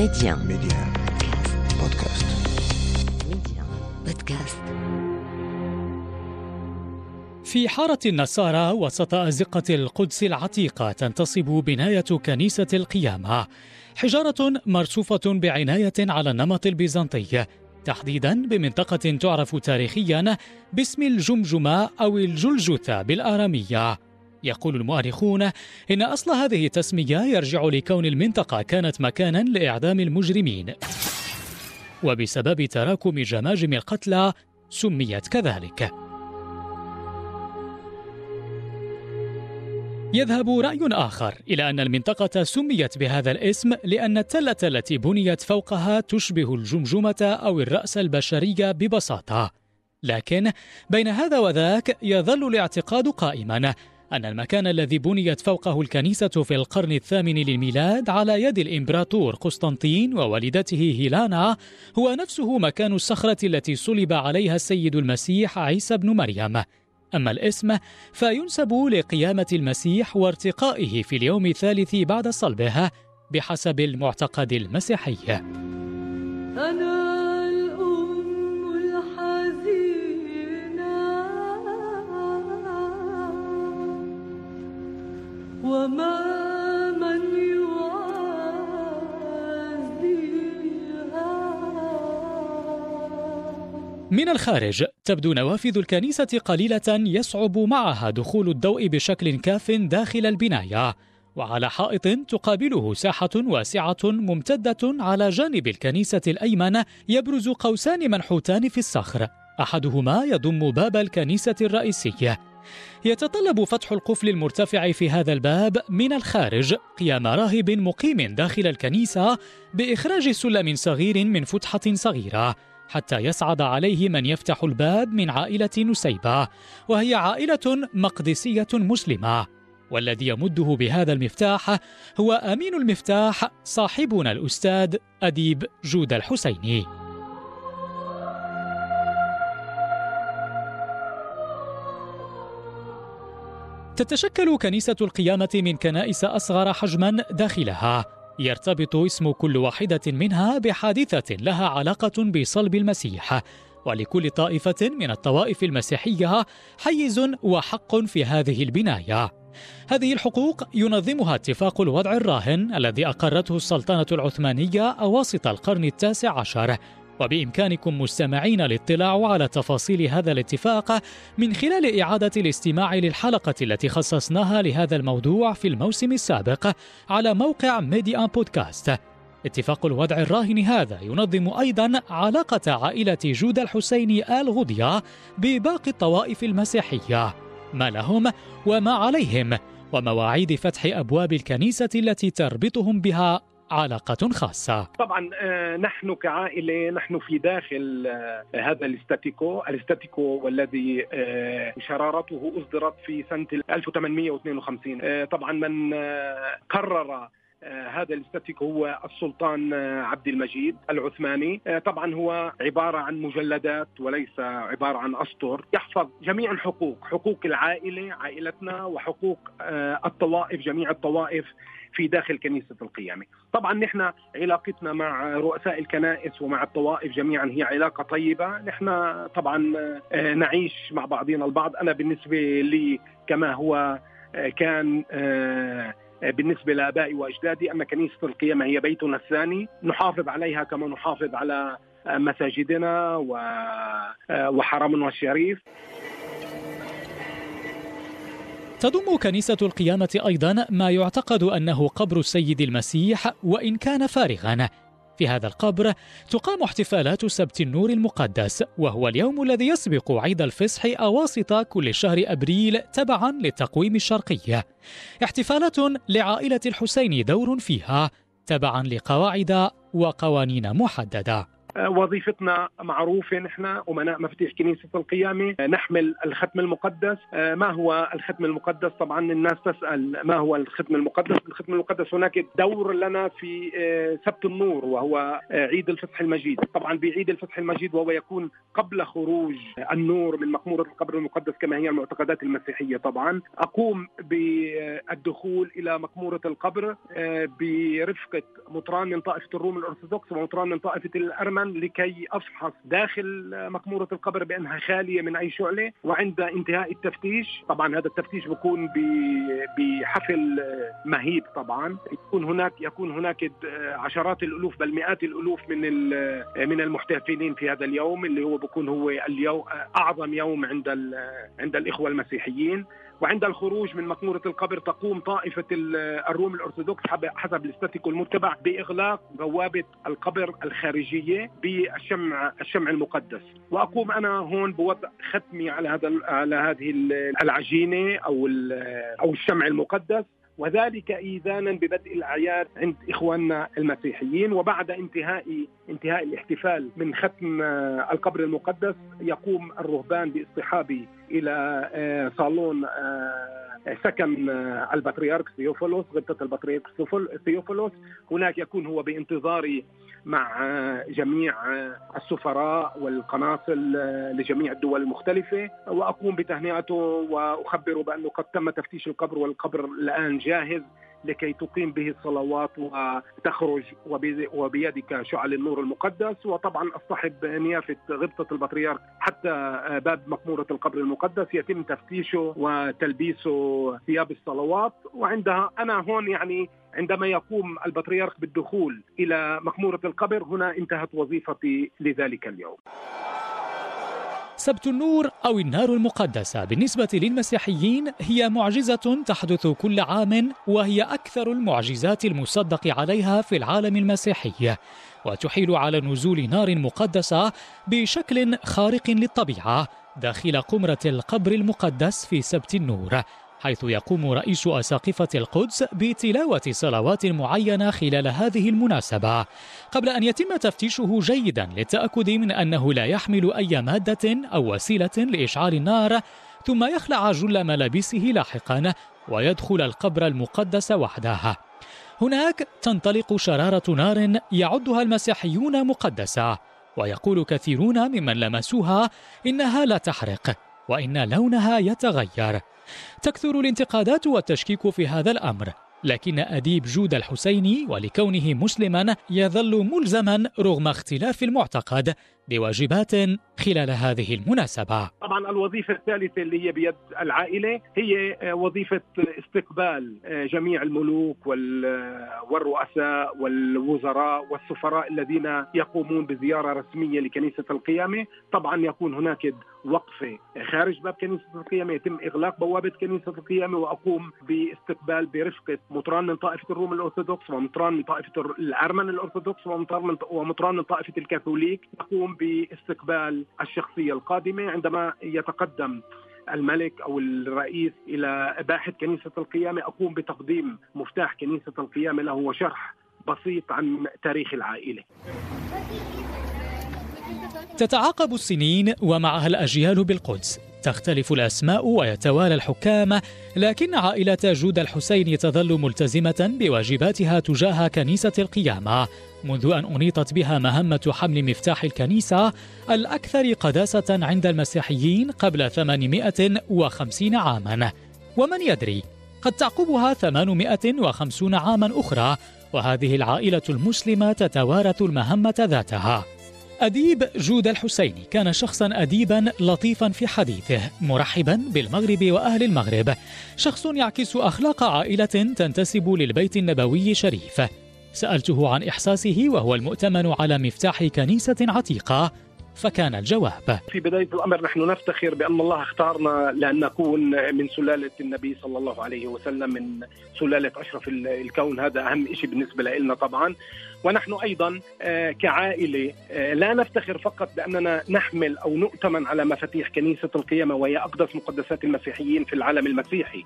Média. Média. Podcast. Média. Podcast. في حارة النصارى وسط أزقة القدس العتيقة تنتصب بناية كنيسة القيامة حجارة مرصوفة بعناية على النمط البيزنطي تحديدا بمنطقة تعرف تاريخيا باسم الجمجمة أو الجلجثة بالآرامية يقول المؤرخون إن أصل هذه التسمية يرجع لكون المنطقة كانت مكانا لإعدام المجرمين. وبسبب تراكم جماجم القتلى سميت كذلك. يذهب رأي آخر إلى أن المنطقة سميت بهذا الاسم لأن التلة التي بنيت فوقها تشبه الجمجمة أو الرأس البشري ببساطة. لكن بين هذا وذاك يظل الاعتقاد قائما أن المكان الذي بنيت فوقه الكنيسة في القرن الثامن للميلاد على يد الإمبراطور قسطنطين ووالدته هيلانا هو نفسه مكان الصخرة التي صلب عليها السيد المسيح عيسى بن مريم. أما الاسم فينسب لقيامة المسيح وارتقائه في اليوم الثالث بعد صلبه بحسب المعتقد المسيحي. من الخارج. تبدو نوافذ الكنيسة قليلة يصعب معها دخول الضوء بشكل كاف داخل البناية وعلى حائط تقابله ساحة واسعة ممتدة على جانب الكنيسة الأيمن يبرز قوسان منحوتان في الصخر. أحدهما يضم باب الكنيسة الرئيسية يتطلب فتح القفل المرتفع في هذا الباب من الخارج قيام راهب مقيم داخل الكنيسة بإخراج سلم صغير من فتحة صغيرة. حتى يصعد عليه من يفتح الباب من عائلة نسيبة وهي عائلة مقدسية مسلمة. والذي يمده بهذا المفتاح هو أمين المفتاح صاحبنا الأستاذ أديب جود الحسيني. تتشكل كنيسة القيامة من كنائس أصغر حجما داخلها. يرتبط اسم كل واحدة منها بحادثة لها علاقة بصلب المسيح ولكل طائفة من الطوائف المسيحية حيز وحق في هذه البناية. هذه الحقوق ينظمها اتفاق الوضع الراهن الذي أقرته السلطنة العثمانية أواسط القرن التاسع عشر وبإمكانكم مستمعين الاطلاع على تفاصيل هذا الاتفاق من خلال إعادة الاستماع للحلقة التي خصصناها لهذا الموضوع في الموسم السابق على موقع ميديا بودكاست. اتفاق الوضع الراهن هذا ينظم أيضا علاقة عائلة جود الحسيني آل غوديا بباقي الطوائف المسيحية ما لهم وما عليهم ومواعيد فتح أبواب الكنيسة التي تربطهم بها علاقة خاصة. طبعا آه، نحن كعائلة نحن في داخل آه، هذا الاستاتيكو، الاستاتيكو والذي آه، شرارته أصدرت في سنة 1852 آه، طبعا من قرر هذا الاستاتيكو هو السلطان عبد المجيد العثماني. طبعا هو عبارة عن مجلدات وليس عبارة عن أسطر. يحفظ جميع الحقوق حقوق العائلة عائلتنا وحقوق الطوائف جميع الطوائف. في داخل كنيسة القيامة. طبعا نحن علاقتنا مع رؤساء الكنائس ومع الطوائف جميعا هي علاقة طيبة. نحن طبعا آه، نعيش مع بعضنا البعض. أنا بالنسبة لي كما هو آه، كان آه، بالنسبة لآبائي وأجدادي أن كنيسة القيامة هي بيتنا الثاني. نحافظ عليها كما نحافظ على مساجدنا وحرمنا الشريف. تضم كنيسة القيامة أيضا ما يعتقد أنه قبر السيد المسيح وإن كان فارغا. في هذا القبر تقام احتفالات سبت النور المقدس وهو اليوم الذي يسبق عيد الفصح أواسط كل شهر أبريل تبعا للتقويم الشرقي. احتفالات لعائلة الحسين دور فيها تبعا لقواعد وقوانين محددة. وظيفتنا معروفة نحن أمناء مفاتيح كنيسة القيامة. نحمل الختم المقدس. ما هو الختم المقدس؟ طبعا الناس تسأل ما هو الختم المقدس؟ الختم المقدس هناك دور لنا في سبت النور وهو عيد الفصح المجيد. طبعا بعيد الفصح المجيد وهو يكون قبل خروج النور من مقمورة القبر المقدس كما هي المعتقدات المسيحية طبعا. أقوم بالدخول إلى مقمورة القبر برفقة مطران من طائفة الروم الأرثوذكس ومطران من طائفة لكي أفحص داخل مقمورة القبر بأنها خالية من أي شعلة وعند انتهاء التفتيش. طبعا هذا التفتيش بيكون بحفل مهيب طبعا. يكون هناك يكون هناك عشرات الألوف بل مئات الألوف من من المحتفلين في هذا اليوم اللي هو بيكون هو اليوم أعظم يوم عند عند الإخوة المسيحيين. وعند الخروج من مقمورة القبر تقوم طائفة الروم الأرثوذكس حسب الاستاتيكو المتبع بإغلاق بوابة القبر الخارجية بالشمع الشمع المقدس. وأقوم أنا هون بوضع ختمي على هذا على هذه العجينة أو أو الشمع المقدس. وذلك إيذانا ببدء الأعياد عند إخواننا المسيحيين. وبعد انتهاء انتهاء الاحتفال من ختم القبر المقدس يقوم الرهبان باصطحابي إلى آه، صالون آه، سكن آه، البطريرك ثيوفيلوس غبطة البطريرك ثيوفيلوس هناك يكون هو بانتظاري مع جميع السفراء والقناصل لجميع الدول المختلفة. وأقوم بتهنئته وأخبره بأنه قد تم تفتيش القبر والقبر الآن جاهز. لكي تقيم به الصلوات وتخرج وبيدك شعل النور المقدس وطبعا أصطحب نيافة غبطة البطريرك حتى باب مقموره القبر المقدس يتم تفتيشه وتلبيسه ثياب الصلوات وعندها أنا هون يعني عندما يقوم البطريرك بالدخول إلى مقموره القبر هنا انتهت وظيفتي لذلك اليوم. سبت النور أو النار المقدسة. بالنسبة للمسيحيين هي معجزة تحدث كل عام وهي أكثر المعجزات المصدق عليها في العالم المسيحي. وتحيل على نزول نار مقدسة بشكل خارق للطبيعة داخل قمرة القبر المقدس في سبت النور. حيث يقوم رئيس أساقفة القدس بتلاوة صلوات معينة خلال هذه المناسبة قبل أن يتم تفتيشه جيدا للتأكد من أنه لا يحمل أي مادة أو وسيلة لإشعال النار ثم يخلع جل ملابسه لاحقا ويدخل القبر المقدس وحده. هناك تنطلق شرارة نار يعدها المسيحيون مقدسة ويقول كثيرون ممن لمسوها إنها لا تحرق وإن لونها يتغير. تكثر الانتقادات والتشكيك في هذا الأمر لكن أديب جود الحسيني ولكونه مسلما يظل ملزما رغم اختلاف المعتقد. بواجبات خلال هذه المناسبة. طبعا الوظيفة الثالثة اللي هي بيد العائلة هي وظيفة استقبال جميع الملوك والرؤساء والوزراء والسفراء الذين يقومون بزيارة رسمية لكنيسة القيامة. طبعا يكون هناك وقفة خارج باب كنيسة القيامة يتم إغلاق بوابة كنيسة القيامة وأقوم باستقبال برفقة مطران من طائفة الروم الأرثوذكس ومطران من طائفة الأرمن الأرثوذكس ومطران من طائفة الكاثوليك. أقوم باستقبال الشخصية القادمة عندما يتقدم الملك أو الرئيس إلى باحث كنيسة القيامة أقوم بتقديم مفتاح كنيسة القيامة له وشرح بسيط عن تاريخ العائلة. تتعاقب السنين ومعها الأجيال بالقدس تختلف الأسماء ويتوالى الحكام لكن عائلة جود الحسين تظل ملتزمة بواجباتها تجاه كنيسة القيامة منذ أن أنيطت بها مهمة حمل مفتاح الكنيسة الأكثر قداسة عند المسيحيين قبل 850 عاما. ومن يدري قد تعقبها 850 عاما أخرى وهذه العائلة المسلمة تتوارث المهمة ذاتها. أديب جود الحسيني كان شخصا أديبا لطيفا في حديثه مرحبا بالمغرب وأهل المغرب. شخص يعكس أخلاق عائلة تنتسب للبيت النبوي شريف. سألته عن إحساسه وهو المؤتمن على مفتاح كنيسة عتيقة. فكان الجواب. في بداية الأمر نحن نفتخر بأن الله اختارنا لأن نكون من سلالة النبي صلى الله عليه وسلم من سلالة أشرف الكون. هذا أهم شيء بالنسبة لنا طبعا. ونحن أيضا آه، كعائلة آه، لا نفتخر فقط بأننا نحمل أو نؤتمن على مفاتيح كنيسة القيامة وهي أقدس مقدسات المسيحيين في العالم المسيحي.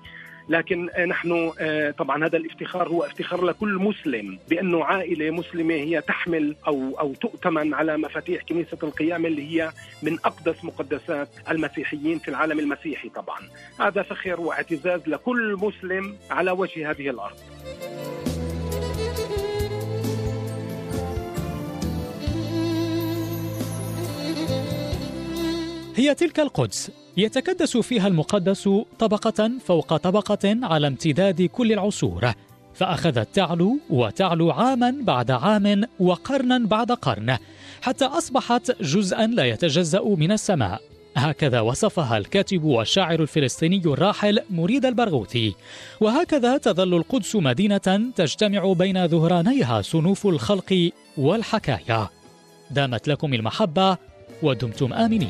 لكن نحن طبعا هذا الافتخار هو افتخار لكل مسلم بانه عائلة مسلمة هي تحمل أو أو تؤتمن على مفاتيح كنيسة القيامه اللي هي من أقدس مقدسات المسيحيين في العالم المسيحي طبعا. هذا فخر واعتزاز لكل مسلم على وجه هذه الأرض. هي تلك القدس. يتكدس فيها المقدس طبقة فوق طبقة على امتداد كل العصور. فأخذت تعلو وتعلو عاما بعد عام وقرنا بعد قرن حتى أصبحت جزءا لا يتجزأ من السماء. هكذا وصفها الكاتب والشاعر الفلسطيني الراحل مريد البرغوثي. وهكذا تظل القدس مدينة تجتمع بين ظهرانيها صنوف الخلق والحكايا. دامت لكم المحبة ودمتم آمنين.